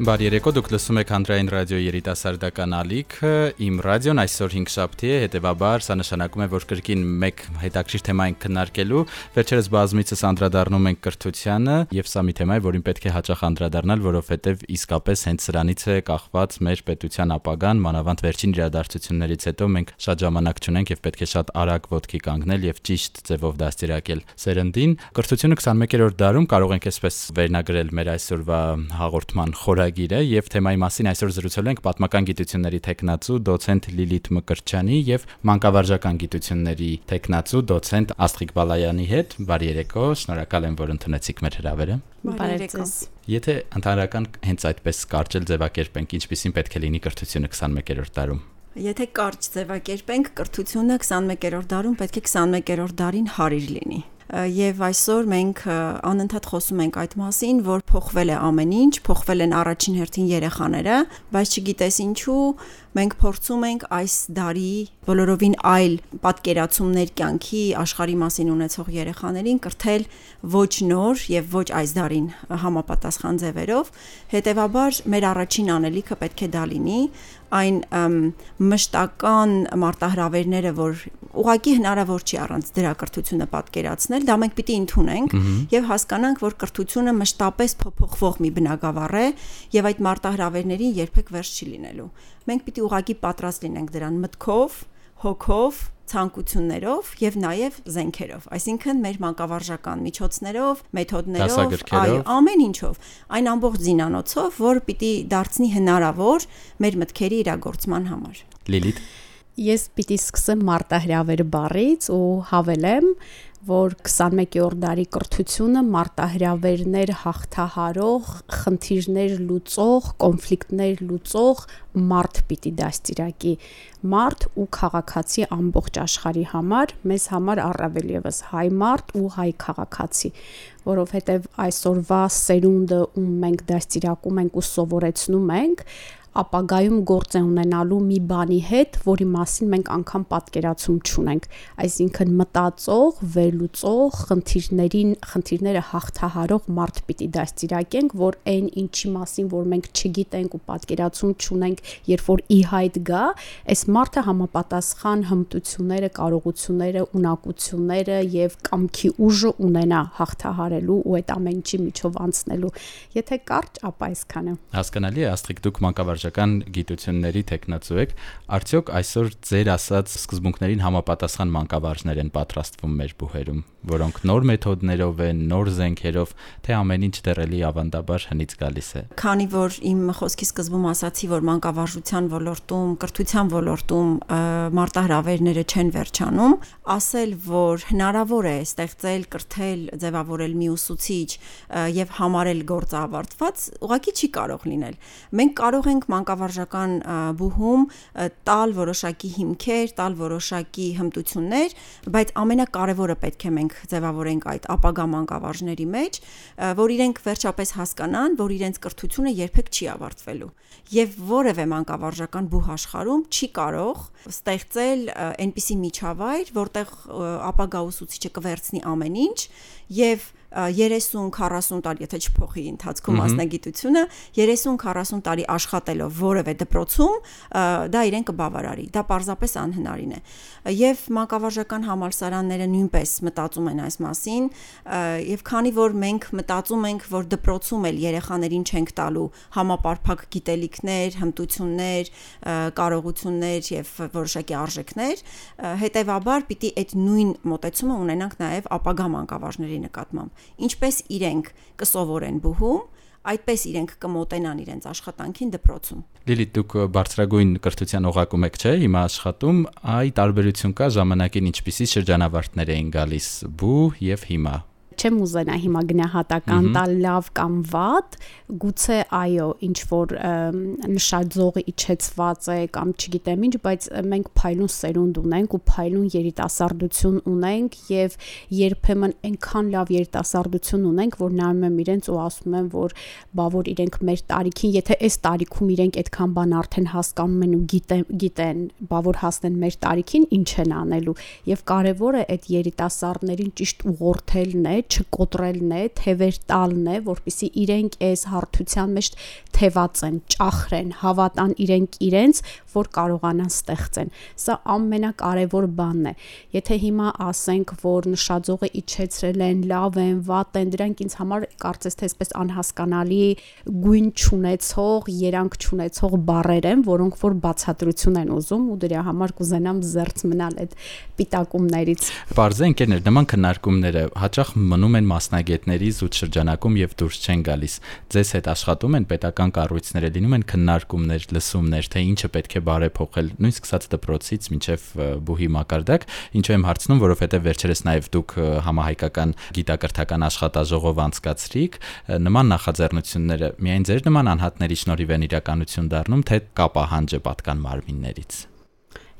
Բարի երեկո, դուք լսում եք Հանրային ռադիոյի երիտասարդական ալիքը։ Իմ ռադիոն այսօր 5 շաբթի է, հետեւաբար սա նշանակում է, որ կրկին մեկ հետաքրիր թեմա ենք քննարկելու։ Վերջերս բազմիցս անդրադառնում ենք կրթությանը, եւ սա մի թեմա է, որին պետք է հաճախ անդրադառնալ, որովհետեւ իսկապես հենց սրանից է կախված մեր պետության ապագան, մանավանդ վերջին իրադարձություններից հետո մենք շատ ժամանակ չունենք եւ պետք է շատ արագ ոտքի կանգնել եւ ճիշտ ձևով դաստիարակել սերնդին։ Կրթությունը 21-րդ դարում կարող ենք այսպես վերնագրել մեր այսօրվա հաղորդման խորը ծրագիրը եւ թեմայի մասին այսօր զրուցելու ենք պատմական գիտությունների տեխնացու դոցենտ Լիլիթ Մկրտչյանի եւ մանկավարժական գիտությունների տեխնացու դոցենտ Աստղիկ Բալայանի հետ։ Բարի երեկո, շնորհակալ եմ, որ ընդունեցիք մեր հրավերը։ Բարի երեկո։ Եթե ընդհանրական հենց այդպես կարճել ձևակերպենք, ինչպեսին պետք է լինի կրթությունը 21-րդ դարում։ Եթե կարճ ձևակերպենք, կրթությունը 21-րդ դարում պետք է 21-րդ դարին հարիր լինի եւ այսօր մենք անընդհատ խոսում ենք այդ մասին, որ փոխվել է ամեն ինչ, փոխվել են առաջին հերթին երեխաները, բայց չգիտես ինչու մենք փորձում ենք այս դարի բոլորովին այլ պատկերացումներ կյանքի աշխարհի մասին ունեցող երեխաներին կրթել ոչ նոր եւ ոչ այս դարին համապատասխան ձևերով հետեւաբար մեր առաջին անելիքը պետք է դա լինի այն մշտական մարտահրավերները, որ ուղակի հնարավոր չի առանց դրա կրթությունը պատկերացնել, դա մենք պիտի ընդունենք եւ հասկանանք, որ կրթությունը մշտապես փոփոխվող մի բնագավառ է եւ այդ մարտահրավերներին երբեք վերջ չի լինելու։ Մենք պիտի ուղակի պատրաստ լինենք դրան մտքով, հոգով, ցանկություններով եւ նաեւ զենքերով այսինքն մեր մանկավարժական միջոցներով մեթոդներով այ ամեն ինչով այն ամբողջ զինանոցով որ պիտի դարձնի հնարավոր մեր մտքերի իրագործման համար լիլիթ ես պիտի սկսեմ մարտահրավեր բառից ու հավելեմ որ 21-րդ դարի կրթությունը մարտահրավերներ հաղթահարող, խնդիրներ լուծող, կոնֆլիկտներ լուծող մարդ պիտի դաստիարակի մարդ ու քաղաքացի ամբողջ աշխարհի համար, մեզ համար առավել եւս հայ մարդ ու հայ քաղաքացի, որովհետեւ այսօրվա սերունդը ում մենք դաստիարակում ենք ու սովորեցնում ենք, ապագայում գործ է ունենալու մի բանի հետ, որի մասին մենք անգամ պատկերացում չունենք։ Այսինքն մտածող, վերլուծող, խնդիրներին, խնդիրները հաղթահարող մարդ պիտի դաստիարակենք, որ այն ինչի մասին, որ մենք չգիտենք ու պատկերացում չունենք, երբ որ ի հայտ գա, այս մարդը համապատասխան հմտությունները, կարողությունները, ունակությունները եւ կամքի ուժը ունենա հաղթահարելու ու այդ ամեն ինչի միջով անցնելու։ Եթե կարճ, ապա այսքանը։ Հասկանալի է, աստղիկ դուք մանկավար վարժական գիտությունների տեխնացու եք, արդյոք այսօր ձեր ասած սկզբունքներին համապատասխան մանկավարժներ են պատրաստվում մեր բուհերում, որոնք նոր մեթոդներով են, նոր զենքերով, թե ամեն ինչ դեռելի ավանդաբար հնից գալիս է։ Քանի որ իմ խոսքի սկզբում ասացի, որ մանկավարժության ոլորտում, կրթության ոլորտում մարտահրավերները չեն վերջանում, ասել, որ հնարավոր է ստեղծել, կրթել, ձևավորել մի ուսուցիչ եւ համարել գործը ավարտված, ուղղակի չի կարող լինել։ Մենք կարող ենք մանկավարժական բուհում տալ որոշակի հիմքեր, տալ որոշակի հմտություններ, բայց ամենակարևորը պետք է մենք ձևավորենք այդ ապագա մանկավարժների մեջ, որ իրենք վերջապես հասկանան, որ իրենց կրթությունը երբեք չի ավարտվելու եւ որևէ մանկավարժական բուհ աշխարհում չի կարող ստեղծել այնպիսի միջավայր, որտեղ ապագա ուսուցիչը կվերցնի ամեն ինչ եւ 30-40 տարի, եթե չփոխի ընթացքում մասնագիտությունը, 30-40 տարի աշխատելով որևէ դպրոցում, դա իրեն կբավարարի։ Դա պարզապես անհնարին է։ Եվ մանկավարժական համալսարանները նույնպես մտածում են այս մասին, եւ քանի որ մենք մտածում ենք, որ դպրոցում էլ երեխաներին չենք տալու համապարփակ գիտելիքներ, հմտություններ, կարողություններ եւ որոշակի արժեքներ, հետեւաբար պիտի այդ նույն մոտեցումը ունենանք նաեւ ապագա մանկավարժների նկատմամբ ինչպես իրենք կսովորեն բուհում, այդպես իրենք կմոտենան իրենց աշխատանքին դպրոցում։ Լիլիթ, դուք բարձրագույն կրթության օղակում եք, չէ՞, հիմա աշխատում, այ տարբերություն կա ժամանակին ինչպիսի շրջանավարտներ էին գալիս բու եւ հիմա չեմ ուզենա հիմա գնահատական տալ լավ կամ վատ, գուցե այո, ինչ որ նշաձողը իջեցված է կամ չգիտեմ ինչ, բայց մենք փայլուն սերունդ ունենք ու փայլուն երիտասարդություն ունենք եւ երբեմն այնքան լավ երիտասարդություն ունենք, որ նայում եմ իրենց ու ասում եմ, որ բա որ իրենք մեր տարիքին, եթե այս տարիքում իրենք այդքան բան արդեն հասկանում են ու գիտեն, գիտեն, բա որ հասնեն մեր տարիքին, ինչ են անելու եւ կարեւորը այդ երիտասարդներին ճիշտ ուղղորդելն է, չկոտրելն է, թևեր տալն է, որpիսի իրենք այս հարթության մեջ թևածեն, ճախրեն, հավատան իրենք իրենց, որ կարողանան ստեղծեն։ Սա ամենակարևոր բանն է։ Եթե հիմա ասենք, որ նշաձողը իջեցրել են, լավ են, վատ են, դրանք ինձ համար կարծես թե այսպես անհասկանալի գույն ճանաչող, երանգ ճանաչող բառեր են, որոնք որ բացատրություն են ուզում ու դրա համար կուզենամ զերծ մնալ այդ պիտակումներից։ Բարձե ընկերներ, նման քննարկումները հաճախ մնում են մասնագետների զուտ շրջանակում եւ դուրս չեն գալիս։ Ձեզ հետ աշխատում են պետական կառույցները, լինում են քննարկումներ, լսումներ, թե ինչը պետք է բարեփոխել, նույն սկսած դպրոցից մինչև բուհի մակարդակ, ինչու եմ հարցնում, որովհետեւ վերջերս նաեւ դուք համահայկական գիտակրթական աշխատաժողով անցկացրիք, նման նախաձեռնությունները միայն ձեր նման անհատների շնորհիվ են իրականություն դառնում, թե կա պահանջը պատկան մարմիններից։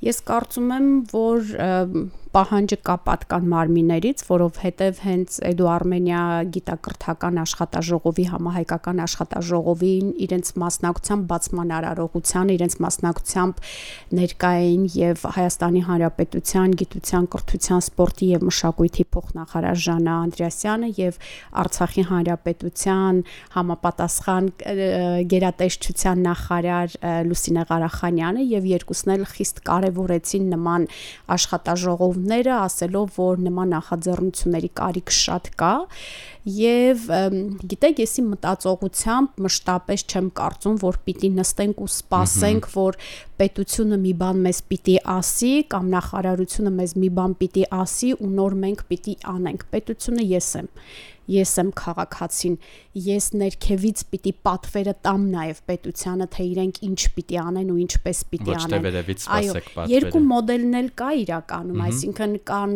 Ես կարծում եմ, որ պահանջը կա պատկան մարմիններից, որովհետև հենց Էդու Արմենիա գիտակրթական աշխատաժողովի համահայկական աշխատաժողովին իրենց մասնակցությամբ բացման արարողության, իրենց մասնակցությամբ ներկային եւ Հայաստանի Հանրապետության գիտության, կրթության, սպորտի եւ մշակույթի փոխնախարար Ժանա Անդրեասյանը եւ Արցախի Հանրապետության համապատասխան գերատեսչության նախարար Լուսինե Ղարախանյանը եւ երկուսն էլ խիստ կարեւորեցին նման աշխատաժողով ծնողները ասելով, որ նման նախաձեռնությունների կարիք շատ կա եւ գիտեք, եսի մտածողությամբ մշտապես չեմ կարծում, որ պիտի նստենք ու սպասենք, որ պետությունը մի բան մեզ պիտի ասի կամ նախարարությունը մեզ մի բան պիտի ասի ու նոր մենք պիտի անենք։ Պետությունը ես եմ ես եմ քաղաքացին ես ներքևից պիտի պատվերը տամ նաև պետությանը թե իրենք ինչ պիտի անեն ու ինչպես պիտի անեն ոչ թե վերևից սպասեք պատվերը երկու մոդելն էլ կա իրականում այսինքն կան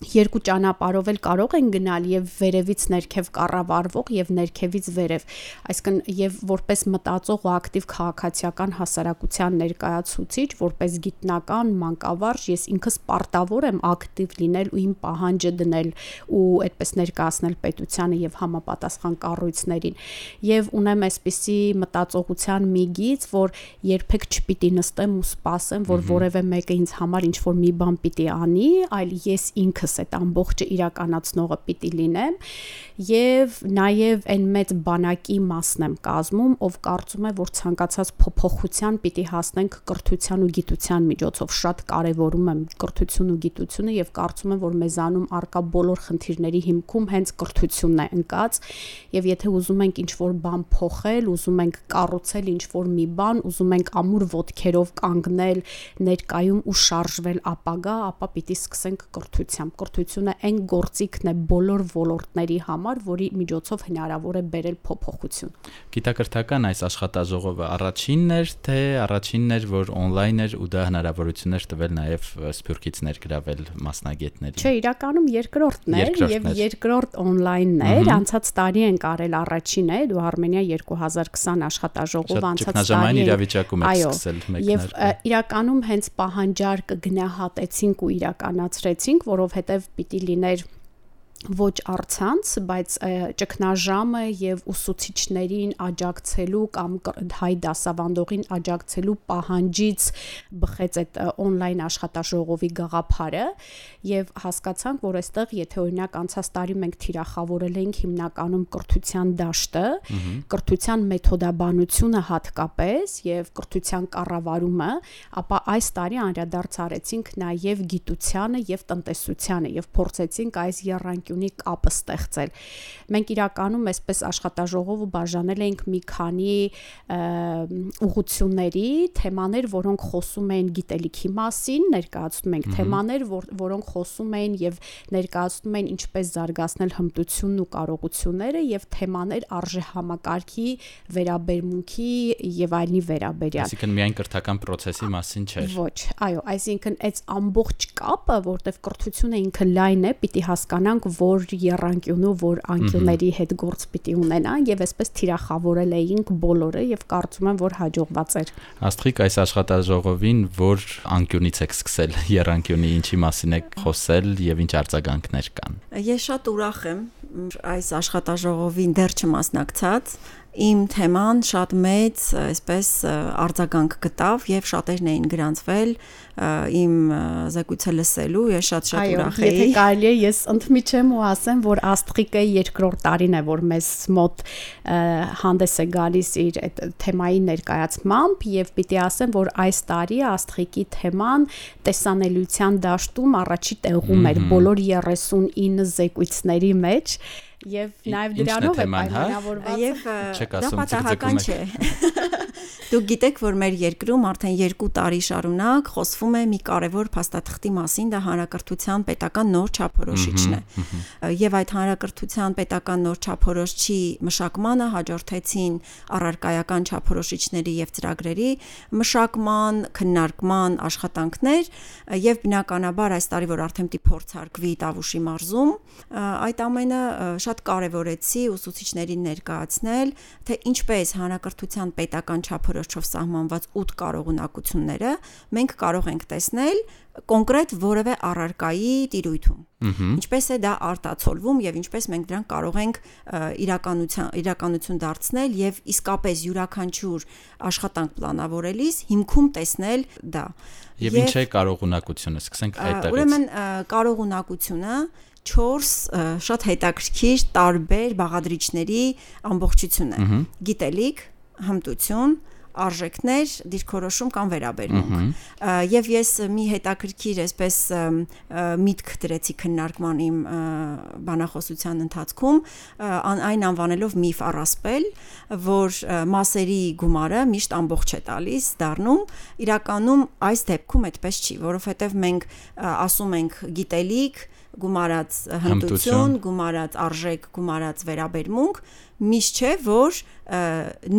երկու ճանապարհով էլ կարող են գնալ եւ վերևից ներքև կառավարվող եւ ներքևից վերև այսինքն եւ որպես մտածող ու ակտիվ քաղաքացիական հասարակության ներկայացուցիչ որպես գիտնական մանկավարժ ես ինքս պարտավոր եմ ակտիվ լինել ու իմ պահանջը դնել ու այդպես ներկայացնել պետությանը եւ համապատասխան կառույցներին եւ ունեմ այսպիսի մտածողության մի գիծ որ երբեք չպիտի նստեմ ու սպասեմ որ որևէ մեկը ինձ համար ինչ որ մի բան պիտի անի այլ ես ինքս ես այդ ամբողջը իրականացնողը պիտի լինեմ եւ նաեւ այն մեծ բանակի մասն եմ կազմում, ով կարծում է, որ ցանկացած փոփոխության պիտի հասնենք կրթության ու գիտության միջոցով։ Շատ կարեւորում եմ կրթություն ու գիտությունը եւ կարծում եմ, որ մեզանում արկա բոլոր խնդիրների հիմքում հենց կրթությունն է ընկած եւ եթե ուզում ենք ինչ-որ բան փոխել, ուզում ենք կառուցել ինչ-որ մի բան, ուզում ենք ամուր ոդքերով կանգնել ներկայում ու շարժվել ապագա, ապա պիտի սկսենք կրթությամբ կրթությունը այն գործիքն է բոլոր ոլորտների համար, որի միջոցով հնարավոր է բերել փոփոխություն։ Գիտակրթական այս աշխատաժողովը առաջինն էր, թե առաջինն էր, որ on-line էր ու դա հնարավորություն էր տվել նաև Սփյուռքից ներգրավել մասնագետներին։ Չէ, իրականում երկրորդն էր եւ երկրորդ on-line-ն էր, անցած տարի են կարել առաջինը, դու Արմենիա 2020 աշխատաժողով անցած տարի։ իրավիճակում եք սկսել մեկնարկել։ Եվ իրականում հենց պահանջարկը գնահատեցինք ու իրականացրեցինք, որովհետեւ որովհետև պիտի լիներ ոչ արցանց, բայց ճգնաժամը եւ ուսուցիչներին աջակցելու կամ հայ դասավանդողին աջակցելու պահանջից բխեց այդ on-line աշխատաժողովի գաղափարը եւ հասկացանք, որ այստեղ եթե օրինակ անցած տարի մենք թիրախավորել էինք հիմնականում կրթության դաշտը, կրթության մեթոդաբանությունը հատկապես եւ կրթության կառավարումը, ապա այս տարի անդրադարձ արեցինք նաեւ գիտությանը եւ տնտեսությանը եւ փորձեցինք այս երրանք անկյունի կապը ստեղծել։ Մենք իրականում այսպես աշխատաժողովը բաժանել էինք մի քանի ուղությունների, թեմաներ, որոնք խոսում էին գիտելիքի մասին, ներկայացնում ենք թեմաներ, որ, որոնք խոսում էին եւ ներկայացնում էին ինչպես զարգացնել հմտությունն ու կարողությունները եւ թեմաներ արժե համակարգի վերաբերմունքի եւ այլնի վերաբերյալ։ Այսինքն միայն կրթական process-ի մասին չէր։ Ոչ, այո, այսինքն այդ ամբողջ կապը, որտեվ կրթությունը ինքը լայն է, պիտի հասկանանք, որ երանկյունու, որ անկյունների հետ գործ պիտի ունենան եւ այսպես թիրախավորել էինք բոլորը եւ կարծում եմ, որ հաջողված էր։ Աստղիկ այս աշխատաժողովին որ անկյունից եք սկսել երանկյունի ինչի մասին եք խոսել եւ ինչ արձագանքներ կան։ Ես շատ ուրախ եմ այս աշխատաժողովին դեռ չմասնակցած իմ թեման շատ մեծ, այսպես արձագանք գտավ եւ շատերն էին գրանցվել իմ զեկույցը լսելու, ես շատ-շատ ուրախ էի։ Եթե կարելի է, ես ընդմիջեմ ու ասեմ, որ Աստղիկը երկրորդ տարին է, որ մեզ մոտ հանդես է գալիս իր այդ թեմայի ներկայացմամբ եւ պիտի ասեմ, որ այս տարի Աստղիկի թեման տեսանելիության դաշտում առաջի տեղում էր բոլոր 39 զեկույցների մեջ եւ նաեւ դրանով է հա? պայմանավորված եւ դա պատահական չէ Դուք գիտեք, որ մեր երկրում արդեն 2 տարի շարունակ խոսվում է մի կարևոր փաստաթղթի մասին, դա հանրակրթության պետական նոր չափորոշիչն է։ Եվ այդ հանրակրթության պետական նոր չափորոշչի մշակմանը հաջորդեցին առարկայական չափորոշիչների եւ ծրագրերի մշակման, քննարկման աշխատանքներ եւ բնականաբար այս տարի որ արդեն պիտի փորձարկվի Տավուշի մարզում, այդ ամենը շատ կարևորեցի ուսուցիչներին ներկայացնել, թե ինչպես հանրակրթության պետական չափորոշիչ օրենքով սահմանված 8 կարողունակությունները մենք կարող ենք տեսնել կոնկրետ որևէ առարկայի տիրույթում։ Ինչպես է դա արտացոլվում եւ ինչպես մենք դրան կարող ենք իրականության իրականություն դարձնել եւ իսկապես յուրաքանչյուր աշխատանք պլանավորելիս հիմքում տեսնել դա։ Եվ ինչ է կարողունակությունը, սկսենք այդտեղից։ Ուրեմն կարողունակությունը 4 շատ հետաքրքիր տարբեր բաղադրիչների ամբողջություն է։ Գիտելիք, հմտություն, արժեքներ, դիրքորոշում կամ վերաբերմունք։ Եվ ես մի հետաքրքիր այսպես միտք դրեցի քննարկման իմ բանախոսության ընթացքում, այն անվանելով միֆ առասպել, որ մասերի գումարը միշտ ամբողջ է տալիս, դառնում, իրականում այս դեպքում այդպես չի, որովհետև մենք ասում ենք գիտելիք, գումարած հմտություն, գումարած արժեք, գումարած վերաբերմունք, միշտ չէ, որ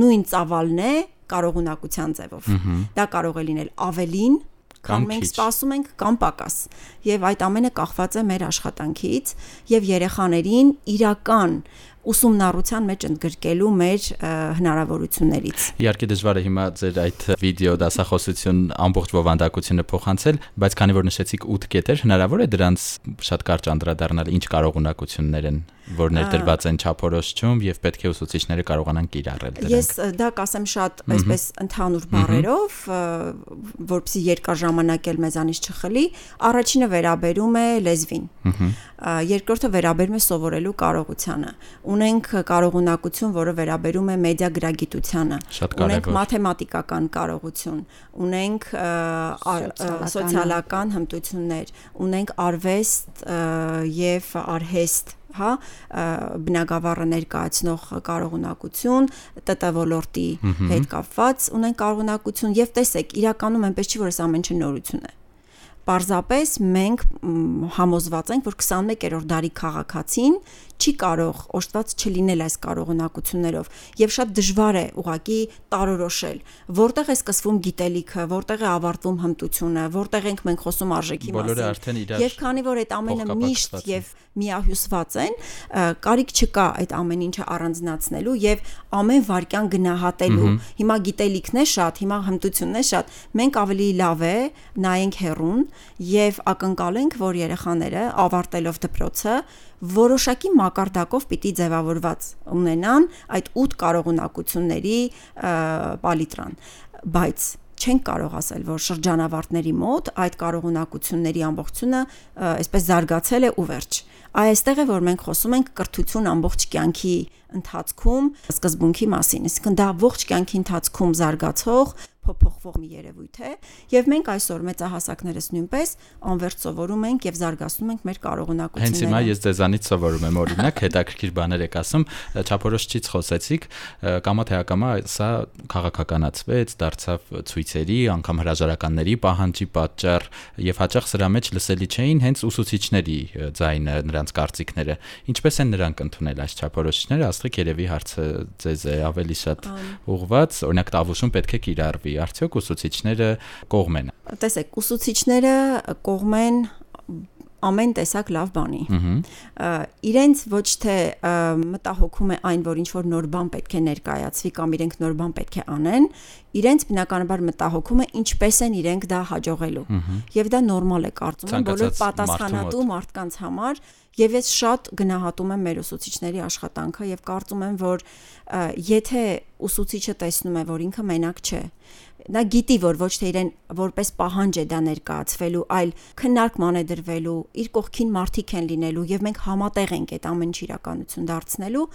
նույն ծավալն է կարողունակության ձևով։ Դա կարող է լինել ավելին, քան մենք սպասում ենք կամ պակաս։ Եվ այդ ամենը կախված է մեր աշխատանքից եւ երեխաներին իրական ուսումնառության մեջ ընդգրկելու մեր հնարավորություններից։ Իհարկե դժվար է հիմա ձեր այդ վիդեո դասախոսություն ամբողջ ովանդակությունը փոխանցել, բայց քանի որ նշեցիք 8 կետեր, հնարավոր է դրանց շատ կարճ անդրադառնալ ինչ կարողունակություններ են որ ներդրված են չափորոշչում եւ պետք է ուսուցիչները կարողանան կիրառել դրանք։ Ես դա կասեմ շատ այսպես ընդհանուր բառերով, որպեսզի երկար ժամանակ էլ մեզանից չխլի, առաջինը վերաբերում է լեզվին։ Երկրորդը վերաբերում է սովորելու կարողությանը։ Ունենք կարողունակություն, որը վերաբերում է մեդիա գրագիտությանը։ Ունենք մաթեմատիկական կարողություն, ունենք սոցիալական հմտություններ, ունենք արվեստ եւ արհեստ հա բնագավառը ներկայացնող կարողունակություն ՏՏ ոլորտի հետ կապված ունեն կարողունակություն եւ տեսեք իրականում այնպես չի որ այս ամեն ինչը նորություն է Պարզապես մենք համոզված ենք, որ 21-րդ դարի քաղաքացին չի կարող օժտված չլինել այս կարողունակություններով եւ շատ դժվար է ուղակի տարորոշել որտեղ է սկսվում գիտելիքը, որտեղ է ավարտվում հմտությունը, որտեղ ենք մենք խոսում արժեքի մասին։ Եվ քանի որ այդ ամենը միշտ եւ միահյուսված են, կարիք չկա այդ ամեն ինչը առանձնացնելու եւ ամեն վարքյան գնահատելու։ Հիմա գիտելիքն է շատ, հիմա հմտությունն է շատ։ Մենք ավելի լավ է նայենք հերուն եւ ակնկալենք, որ երեխաները ավարտելով դպրոցը որոշակի մակարդակով պիտի ձևավորված ունենան այդ 8 կարողունակությունների պալիտրան բայց չենք կարող ասել, որ շրջանավարտների մոտ այդ կարողունակությունների ամբողջությունը այսպես զարգացել է ու վերջ։ Այստեղ է որ մենք խոսում ենք կրթություն ամբողջ կյանքի ընթացքում սկզբունքի մասին, այսինքն դա ողջ կյանքի ընթացքում զարգացող փոփոխվող մի երևույթ է եւ մենք այսօր մեծահասակներս նույնպես անվերջ սովորում ենք եւ զարգացնում ենք մեր կարողունակությունները։ Հենց հիմա ես ձեզանից սովորում եմ օրինակ հետաքրքիր բաներ եք ասում, չափորոշչից խոսեցիք, կամա թե ակամա սա քաղաքականացվեց, դարձավ ցույցերի, անգամ հրաժարականների պահանջի պատճառ եւ հաճախ սրա մեջ լսելի չէին հենց ուսուցիչների ձայնը, նրանց կարծիքները։ Ինչպես են նրանք ընդունել այս չափորոշիչները, աստղիկ երևի հարցը ձեզ է ավելի շատ ուղված, օրինակ տավուշում պետք է կիրառվի արդյոք ուսուցիչները կողմ են։ Տեսեք, ուսուցիչները կողմ են ամեն տեսակ լավ բանի։ Իրենց ոչ թե մտահոգում է այն, որ ինչ որ նոր բան պետք է ներկայացվի կամ իրենք նոր բան պետք է անեն, իրենց բնականաբար մտահոգում է ինչպես են իրենք դա հաջողելու։ Եվ դա նորմալ է կարծում եմ բոլոր պատասխանատու մարդկանց համար, Եվ ես շատ գնահատում եմ մեր ուսուցիչների աշխատանքը եւ կարծում եմ, որ եթե ուսուցիչը տեսնում է, որ ինքը մենակ չէ, նա գիտի, որ ոչ թե իրեն որպես պահանջ է դա ներկայացվելու, այլ քննարկման է դրվելու, իր կողքին մարդիկ են լինելու եւ մենք համատեղ ենք այդ ամեն ինչ իրականություն դարձնելու,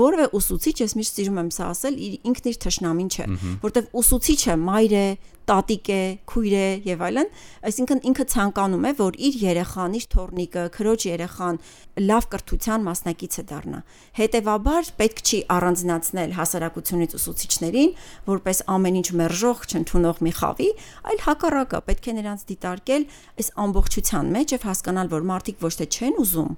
որովե ուսուցիչ, ես միշտ սիրում եմ սա ասել, ինքն իր թշնամին չէ, որտեվ ուսուցիչը մայր է, տատիկ է, քույր է եւ այլն, այսինքն ինքը ցանկանում է, որ իր երեխան, իր թորնիկը, քրոջ երեխան լավ կրթության մասնակիցը դառնա։ Հետևաբար պետք չի առանձնացնել հասարակությունից ուսուցիչներին, որպես ամեն ինչ մերժող, չընդունող մի խավի, այլ հակառակը պետք է նրանց դիտարկել այս ամբողջության մեջ եւ հասկանալ, որ մարդիկ ոչ թե չեն ուզում,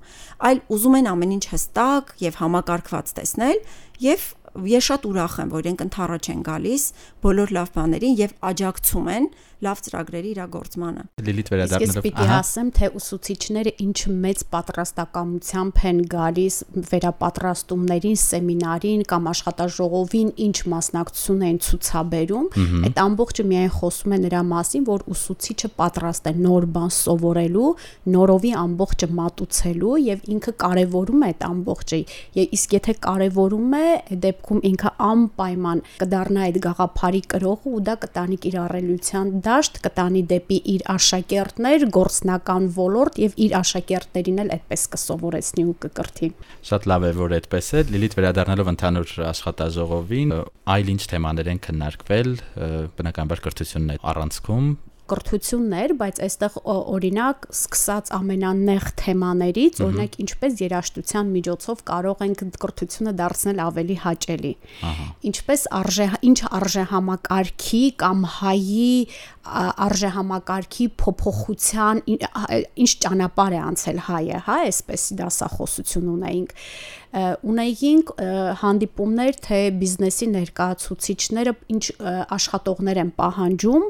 այլ ուզում են ամեն ինչ հստակ եւ համակարգված տեսնել եւ ես շատ ուրախ եմ, որ իրենք ընթառաջ են գալիս բոլոր լավ բաներին եւ աջակցում են լավ ծրագրերի իրագործմանը։ Լիլիթ վերադառնալով, Ես պիտի ասեմ, թե ուսուցիչները ինչ մեծ պատրաստակամությամբ են գալիս վերապատրաստումներին, սեմինարին կամ աշխատաժողովին, ինչ մասնակցություն են ցուցաբերում, այդ ամբողջը միայն խոսում է նրա մասին, որ ուսուցիչը պատրաստ է նոր բան սովորելու, նորովի ամբողջը մատուցելու եւ ինքը կարևորում է այդ ամբողջը։ Իսկ եթե կարևորում է, դեպքում ինքը անպայման կդառնա այդ գաղափարի կրողը ու դա կտանի կիրառելիության դա դաշտ կտանի դեպի իր աշակերտներ, գործնական ոլորտ եւ իր աշակերտներին էլ այդպես կսովորեցնի ու կկրթի։ Շատ լավ է, որ այդպես է։ Լիլիթ վերադառնալով ընդհանուր աշխատաժողովին, այլ ինչ թեմաներ են քննարկվել, բնականաբար կրթությունն է առանցքում կրթություններ, բայց այստեղ օրինակ սկսած ամենանեղ թեմաներից, օրինակ ինչպես երաշտության միջոցով կարող ենք կրթությունը դարձնել ավելի հաճելի։ Ինչպես արժե ինչ արժեհամակարգի կամ հայի արժեհամակարգի փոփոխության ինչ ճանապարհ է անցել հայը, հա, այսպես դասախոսություն ունեինք ունեինք հանդիպումներ թե բիզնեսի ներկայացուցիչները ինչ աշխատողներ են պահանջում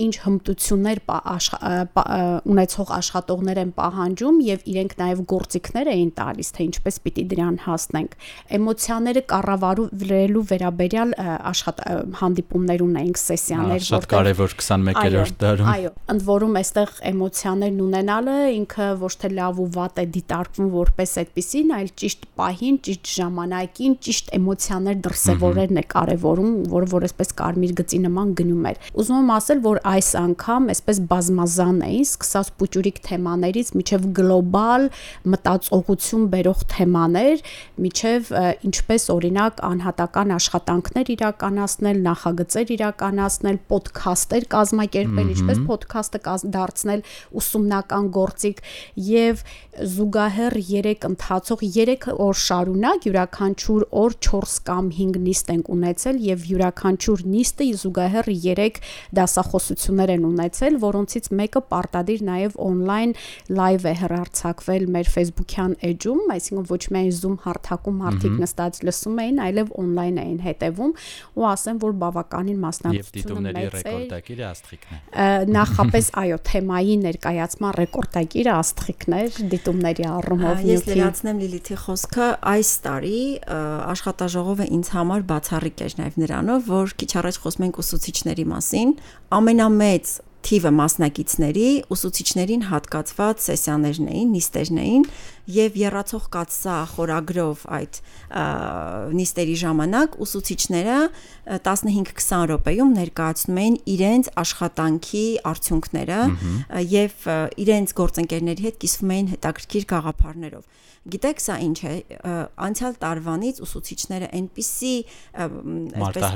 ինչ հմտություններ ունեցող աշխատողներ են պահանջում եւ իրենք նաեւ գործիքներ էին տալիս թե ինչպես պիտի դրան հասնենք էմոցիաները կառավարելու վերաբերյալ աշխատ հանդիպումներ ունեինք սեսիաներ շատ կարեւոր 21-րդ դարում այո ընդ որում այստեղ էմոցիաներն ունենալը ինքը ոչ թե լավ ու վատ է դիտարկվում որպես այդպեսին այլ ճիշտ պահին ճիշտ ժամանակին ճիշտ էմոցիաներ դրսևորելն է կարևորում որը որ այսպես կարմիր գծի նման գնում էր ուզում եմ ասել որ այս անգամ այսպես բազմազան էին, սկսած փուճուրիկ թեմաներից միջև գլոբալ մտածողություն բերող թեմաներ, միջև ինչպես օրինակ անհատական աշխատանքներ իրականացնել, նախագծեր իրականացնել, ոդքասթեր կազմակերպել, ինչպես ոդքասթը դարձնել ուսումնական գործիք եւ զուգահեռ 3 ընթացող 3 օր շարունակ յուրաքանչյուր օր 4 կամ 5 նիստ ենք ունեցել եւ յուրաքանչյուր նիստը զուգահեռ 3 դասախոսություններ են ունեցել, որոնցից մեկը պարտադիր նաեւ on-line live է հեռարձակվել մեր Facebook-յան էջում, այսինքն ոչ միայն Zoom հարթակում մարդիկ նստած լսում էին, այլև on-line էին հետևում ու ասեմ, որ բավականին մասնակցությունը մեծ է։ ռեկորդակիրը աստղիկն է։ Նախապես այո, թեմայի ներկայացման ռեկորդակիրը աստղիկն էր, դիտումների առումով Ես լրացնեմ Լիլիթի խոսքը, այս տարի աշխատաժողովը ինձ համար բացառիկ էր նաև նրանով, որ քիչ առաջ խոսում ենք ուսուցիչների մասին, ամենամեծ թիվը մասնակիցների ուսուցիչներին հատկացված սեսիաներն էին, նիստերն էին եւ երացող կացսա խորագրով այդ նիստերի ժամանակ ուսուցիչները 15-20 րոպեում ներկայացնում էին իրենց աշխատանքի արդյունքները եւ իրենց գործընկերների հետ կիսվում էին հետաքրքիր գաղափարներով Գիտեք սա ինչ է, անցյալ տարվանից ուսուցիչները այնպիսի այսպես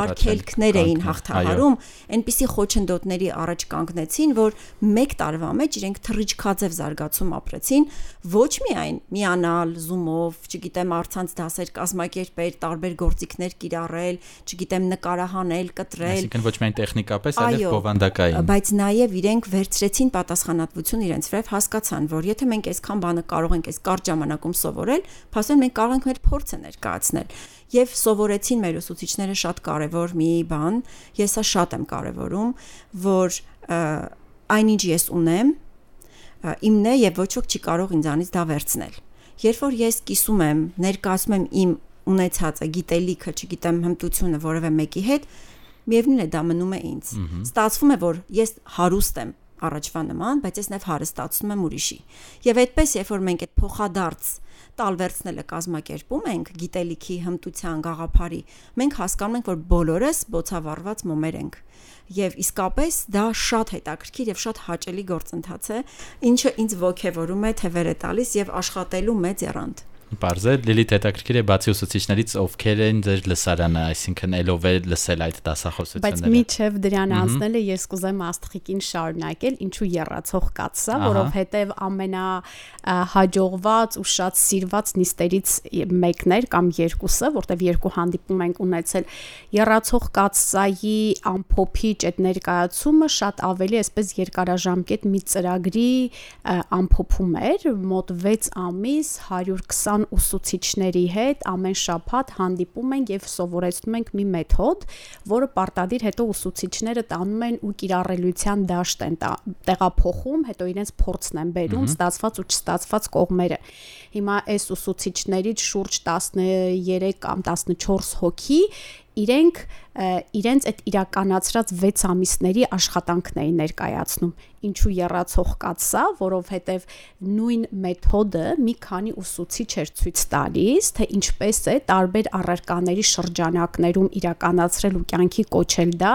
արկելքներ էին հաղթահարում, այնպիսի խոչընդոտների առաջ կանգնեցին, որ 1 տարվա մեջ իրենք թռիչքաձև զարգացում ապրեցին, ոչ միայն միանալ Zoom-ով, չգիտեմ, արցանց դասեր կազմակերպել, տարբեր գործիքներ կիրառել, չգիտեմ, նկարահանել, կտրել։ Այսինքն ոչ միայն տեխնիկապես, այլև բովանդակային։ Բայց նաև իրենք վերցրեցին պատասխանատվություն իրենց վրա, հասկացան, որ եթե մենք այսքան բանը կարող ենք այս կարճ ժամանակում սովորել, փաստորեն մենք կարող ենք մեր փորձը ներկայացնել եւ սովորեցին մեր ուսուցիչները շատ կարեւոր մի բան, ես սա շատ եմ կարեւորում, որ այնինչ ես ունեմ, իմն է եւ ոչ ոք չի կարող ինձանից դա վերցնել։ Երբ որ ես կիսում եմ, ներկայացում եմ իմ ունեցածը, գիտելիքը, չգիտեմ, հմտությունը որևէ մեկի հետ, միևնույն է դա մնում է ինձ։ Ստացվում է, որ ես հարուստ եմ առաջվա նման, բայց ես նաև հարստացնում եմ ուրիշի։ Եվ այդպես, երբ որ մենք այդ փոխադարձ տալ վերցնելը կազմակերպում ենք գիտելիքի, հմտության, գաղափարի, մենք հասկանում ենք, որ բոլորս բոցավառված մոմեր ենք եւ իսկապես դա շատ հետաքրքիր եւ շատ հաճելի գործընթաց է, ինչը ինձ ողջևորում է թևեր է տալիս եւ աշխատելու մեծ երանդ։ Պարզ է, Լիլիթ հետաքրքիր է բացի ուսուցիչներից ովքեր են ձեր լսարանը, այսինքն ելով է լսել այդ դասախոսությունները։ Բայց միջև դրան անցնելը ես կուզեմ աստղիկին շարունակել, ինչու երացող կացա, որովհետև ամենա հաջողված ու շատ սիրված նիստերից մեկն էր կամ երկուսը, որտեվ երկու հանդիպում ենք ունեցել երացող կացայի ամփոփիչ այդ ներկայացումը շատ ավելի այսպես երկարաժամկետ մի ծրագրի ամփոփում էր, մոտ 6 ամիս 120 կան ուսուցիչների հետ ամեն շաբաթ հանդիպում ենք եւ սովորեցնում ենք մի մեթոդ, որը պարտադիր հետո ուսուցիչները տանում են ու կիրառելիության դաշտ են տեղափոխում, հետո իրենց փորձն են բերում ստացված ու չստացված կողմերը։ Հիմա այս ուսուցիչներից շուրջ 13 կամ 14 հոգի իրենք իրենց այդ իրականացրած 6 ամիսների աշխատանքն էին ներկայացնում ինչու երացող կացա, որովհետև նույն մեթոդը մի քանի ուսուցիչ էր ցույց տալիս, թե ինչպես է տարբեր առարկաների շրջանակներում իրականացրել ու կյանքի կոչել դա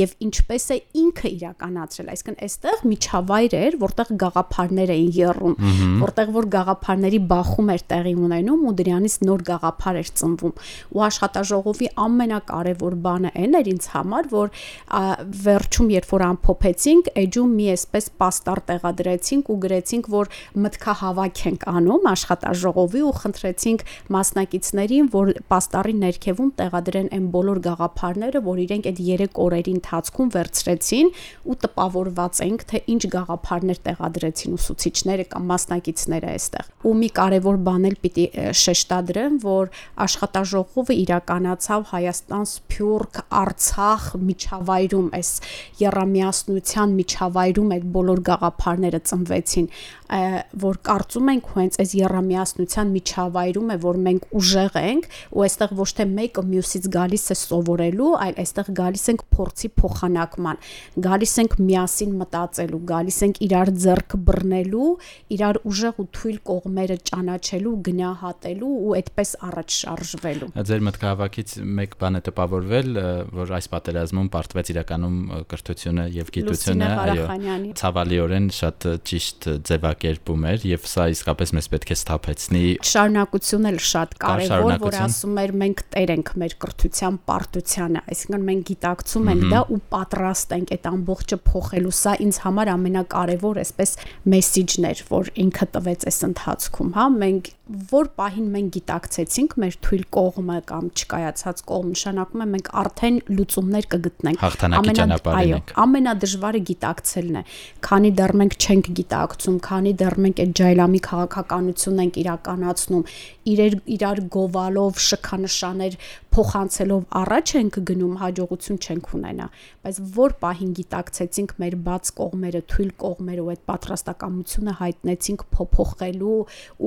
եւ ինչպես է ինքը իրականացրել։ Այսինքն այստեղ միջավայր էր, որտեղ գաղափարներ էին եռում, որտեղ որ գաղափարների բախում էր տեղի ունենում ու դրանից նոր գաղափար էր ծնվում։ Ու աշխատաժողովի ամենակարևոր բանը այն էր ինձ համար, որ վերջում երբ որ ամփոփեցինք, էջում մի այսպես պաստառ տեղադրեցինք ու գրեցինք, որ մտքահավաք ենք անում աշխատաժողովի ու խնդրեցինք մասնակիցներին, որ պաստառի ներքևում տեղադրեն այն բոլոր գաղափարները, որ իրենք այդ 3 օրերի ընթացքում վերցրեցին ու տպավորված ենք, թե ինչ գաղափարներ տեղադրեցին ուսուցիչները կամ մասնակիցները այստեղ։ Ու մի կարևոր բան էլ պիտի շեշտադրեմ, որ աշխատաժողովը իրականացավ Հայաստան, Սփյուռք, Արցախ միջավայրում, այս երամիասնության միջավայրում այդ բոլոր գաղափարները ծնվեցին, որ կարծում ենք հենց այս երամիասնության միջավայրում է, որ մենք ուժեղ ենք ու այստեղ ոչ թե մեկը մյուսից գալիս է սովորելու, այլ այստեղ գալիս ենք փորձի փոխանակման, գալիս ենք միասին մտածելու, գալիս ենք իրար ձեռք բռնելու, իրար ուժեղ ու թույլ կողմերը ճանաչելու, գնահատելու ու այդպես առաջ շարժվելու։ Ձեր մտքահավաքից մեկ բան է տպավորվել, որ այս պատերազմում պարտվեց իրականում կրթությունը եւ գիտությունը, այո ցավալիորեն շատ ճիշտ ձևակերպում էր եւ սա իսկապես մեզ պետք է սթափեցնի շարունակությունն էլ շատ կարեւոր որ ասում էր մենք տեր ենք մեր կրթության պարտությանը այսինքն մենք գիտակցում ենք դա ու պատրաստ ենք այդ ամբողջը փոխելու սա ինձ համար ամենակարևոր այսպես մեսիջն էր որ ինքը տվեց այս ընթացքում հա մենք որ պահին մենք գիտակցեցինք մեր թույլ կողմը կամ չկայացած կողմ նշանակում է մենք արդեն լուծումներ կգտնենք ամենա ամենադժվարը գիտակցելն է քանի դեռ մենք չենք գիտակցում քանի դեռ մենք այդ ջայլամի քաղաքականությունն ենք իրականացնում իրեր իրար գովալով շքանշաներ փոխանցելով առաջ ենք գնում հաջողություն չենք ունենա բայց որ պահին գիտակցեցինք մեր բաց կողմերը թույլ կողմերը ու այդ պատրաստակամությունը հայտնեցինք փոփոխելու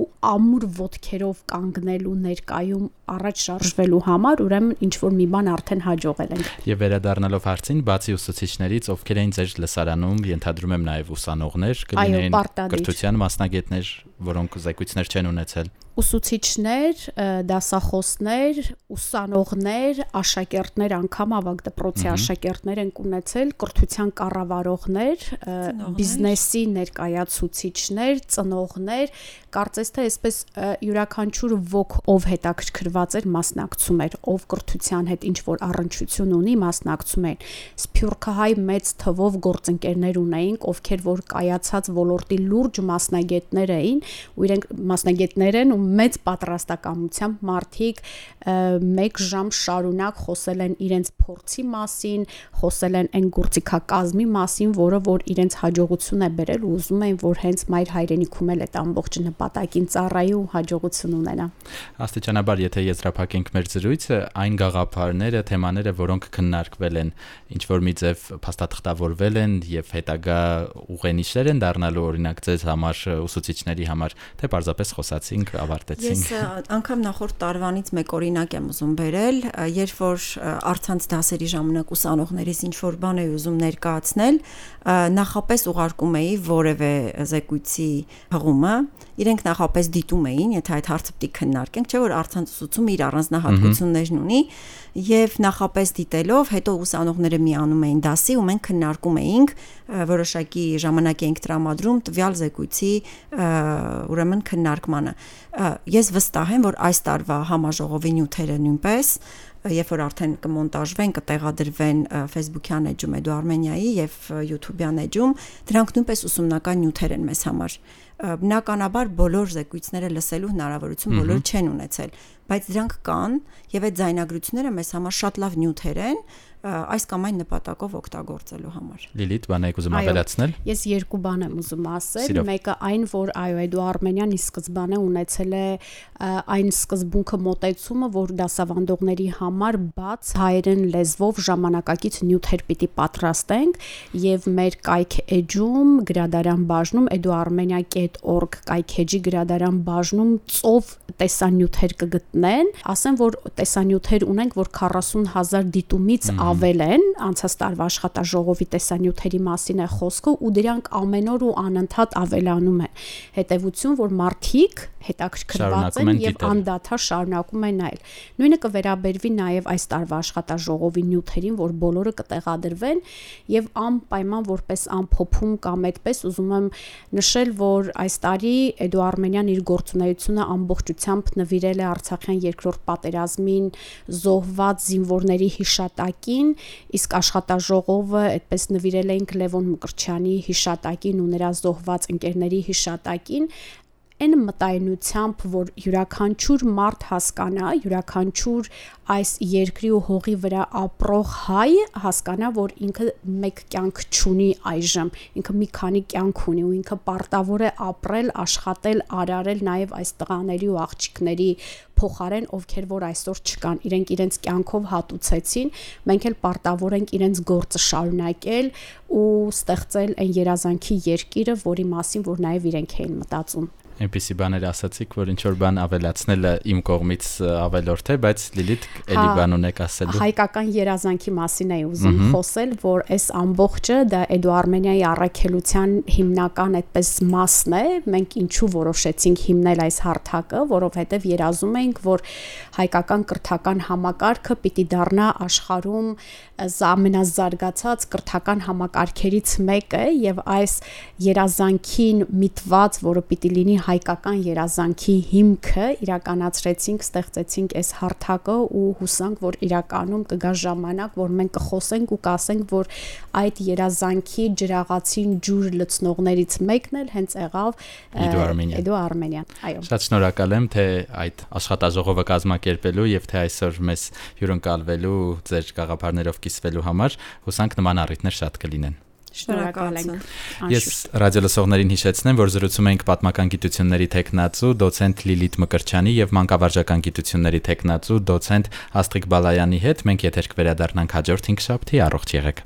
ու ամուր ոտքերով կանգնելու ներկայում առաջ շարժվելու համար, ուրեմն ինչ որ մի բան արդեն հաջողել ենք։ Եվ վերադառնալով հարցին, բացի ուսուցիչներից, ովքեր էին ձեր լսարանում, ենթադրում եմ նաև ուսանողներ, կլինեին կրթության մասնագետներ, որոնք զեկույցներ չեն ունեցել ուսուցիչներ, դասախոսներ, ուսանողներ, աշակերտներ անգամ ավագ դպրոցի աշակերտներ են ունեցել, կրթության կառավարողներ, բիզնեսի ներկայացուցիչներ, ծնողներ, կարծես թե այսպես յուրաքանչյուր ոք ով հետաքրքրված էր մասնակցում էր, ով կրթության հետ ինչ որ առնչություն ունի, մասնակցում էր։ Սփյուռքահայ մեծ թվով գործընկերներ ունեինք, ովքեր որ կայացած ոլորտի լուրջ մասնագետներ էին ու իրենք մասնագետներ են ու մեծ պատրաստակամությամբ մարդիկ 1 ժամ շարունակ խոսել են իրենց փորձի մասին, խոսել են այն գործիքակազմի մասին, որը որ իրենց հաջողություն է բերել ու ուզում են որ հենց մայր հայրենիքում էլ այդ ամբողջ նպատակին ծառայի ու հաջողություն ունենա։ Աստիճանաբար, եթե եզրափակենք մեր զրույցը, այն գաղափարները, թեմաները, որոնք քննարկվել են, ինչ որ մի ձև փաստաթղթավորվել են եւ հետագա ուղենիշեր են դառնալու օրինակ ձեզ համար ուսուցիչների համար, թե պարզապես խոսացինք, ավարտեցինք։ Ես անգամ նախորդ տարվանից մեկ օրինակ եմ ուզում բերել, երբ որ արցանց դասերի ժամանակ ուսանողներից ինչ որ բան էի ուզում ներկայացնել, նախապես ուղարկում էի որևէ զեկույցի հղումը, իրենք նախապես դիտում էին, եթե այդ հարցը է քննարկենք, չէ՞ որ արցանց ուսուցումը իր առանձնահատկություններն ունի, եւ նախապես դիտելով հետո ուսանողները միանում էին դասի ու մենք քննարկում էինք որոշակի ժամանակ էինք տրամադրում տվյալ զեկույցի ուրեմն քննարկմանը ես վստահ եմ որ այս տարվա համաժողովի նյութերը նույնպես երբ որ արդեն կմոնտաժվեն, կտեղադրվեն Facebook-յան էջում Էդու Արմենիայի եւ YouTube-յան էջում, դրանք նույնպես ուսումնական նյութեր են մեզ համար բնականաբար բոլոր զեկույցները լսելու հնարավորություն բոլոր չեն ունեցել, բայց դրանք կան եւ այդ ձայնագրությունները մեզ համար շատ լավ նյութեր են, այս կամ այն նպատակով օգտագործելու համար։ Լիլիթ, բան եք ուզում ավելացնել։ Ես երկու բան եմ ուզում ասել։ Մեկը այն, որ այո, Էդու Արմենյան ի սկզբանե ունեցել է այն սկզբունքը մոտեցումը, որ դասավանդողների համար բաց հայերեն լեզվով ժամանակակից նյութեր պիտի պատրաստենք եւ մեր կայք էջում գրադարան բաժնում Էդու Armenia.org կայքեջի գրադարան բաժնում ծով տեսանյութեր կգտնեն, ասեմ որ տեսանյութեր ունենք, որ 40000 դիտումից ավել են, անցած տարվա աշխատաժողովի տեսանյութերի մասին է խոսքը ու դրանք ամեն օր ու անընդհատ ավելանում են։ Հետևություն, որ մարդիկ հետաքրքրված են եւ անդադար շարունակում են նայել։ Նույնը կվերաբերվի նաեւ այս տարվա աշխատաժողովի նյութերին, որ բոլորը կտեղադրվեն եւ անպայման որպես ամփոփում կամ այդպես ուզում եմ նշել, որ այս տարի Էդու Արմենյան իր գործունեությունը ամբողջությամբ նվիրել է Արցախյան երկրորդ պատերազմին զոհված զինվորների հիշատակին, իսկ աշխատաժողովը այդպես նվիրել էինք Լևոն Մկրչյանի հիշատակին ու նրա զոհված ընկերների հիշատակին այն մտայնությամբ, որ յուրաքանչյուր մարդ հասկանա, յուրաքանչյուր այս երկրի ու հողի վրա ապրող հայ հասկանա, որ ինքը մեկ կյանք չունի այժմ, ինքը մի քանի կյանք ունի ու ինքը պարտավոր է ապրել, աշխատել, արարել նաև այս տղաների ու աղջիկների փոխարեն, ովքեր որ այսօր չկան, իրենք իրենց կյանքով հատուցեցին, մենք էլ պարտավոր ենք իրենց գործը շարունակել ու ստեղծել այն երազանքի երկիրը, որի մասին որ նաև իրենք էին մտածում այնպեսի բաներ ասացիք, որ ինչ որ բան ավելացնելը իմ կողմից ավելորդ է, բայց Լիլիթ էլի բան ունեք ասելու։ Հայկական երազանքի մասին էի ուզում խոսել, որ այս ամբողջը դա Էդու Արմենիայի առաքելության հիմնական այդպես մասն է։ Մենք ինչու որոշեցինք հիմնել այս հարթակը, որովհետև երազում էինք, որ հայկական կրթական համակարգը պիտի դառնա աշխարհում ամենազարգացած կրթական համակարգերից մեկը եւ այս երազանքին միտված, որը պիտի լինի հայկական երազանքի հիմքը իրականացրեցինք, ստեղծեցինք այս հարթակը ու հուսանք, որ իրականում կգա ժամանակ, որ մենք կխոսենք ու կասենք, որ այդ երազանքի ջրաղացին ջուր լցնողներից մեկն էլ հենց եղավ Իդո Արմենյան, այո։ Շատ շնորհակալ եմ, թե այդ աշխատաժողովը կազմակերպելու եւ թե այսօր մեզ հյուրընկալվելու ձեր գաղափարներով կիսվելու համար հուսանք նման առիթներ շատ կլինեն։ Շնորհակալ ենք։ Ես ռադիո լսողներին հիշեցնեմ, որ զրուցում ենք պատմական գիտությունների տեխնացու դոցենտ Լիլիթ Մկրչյանի եւ մանկավարժական գիտությունների տեխնացու դոցենտ Աստղիկ Բալայանի հետ։ Մենք եթեր կվերադառնանք հաջորդ 5 շաբթի, առողջ եղեք։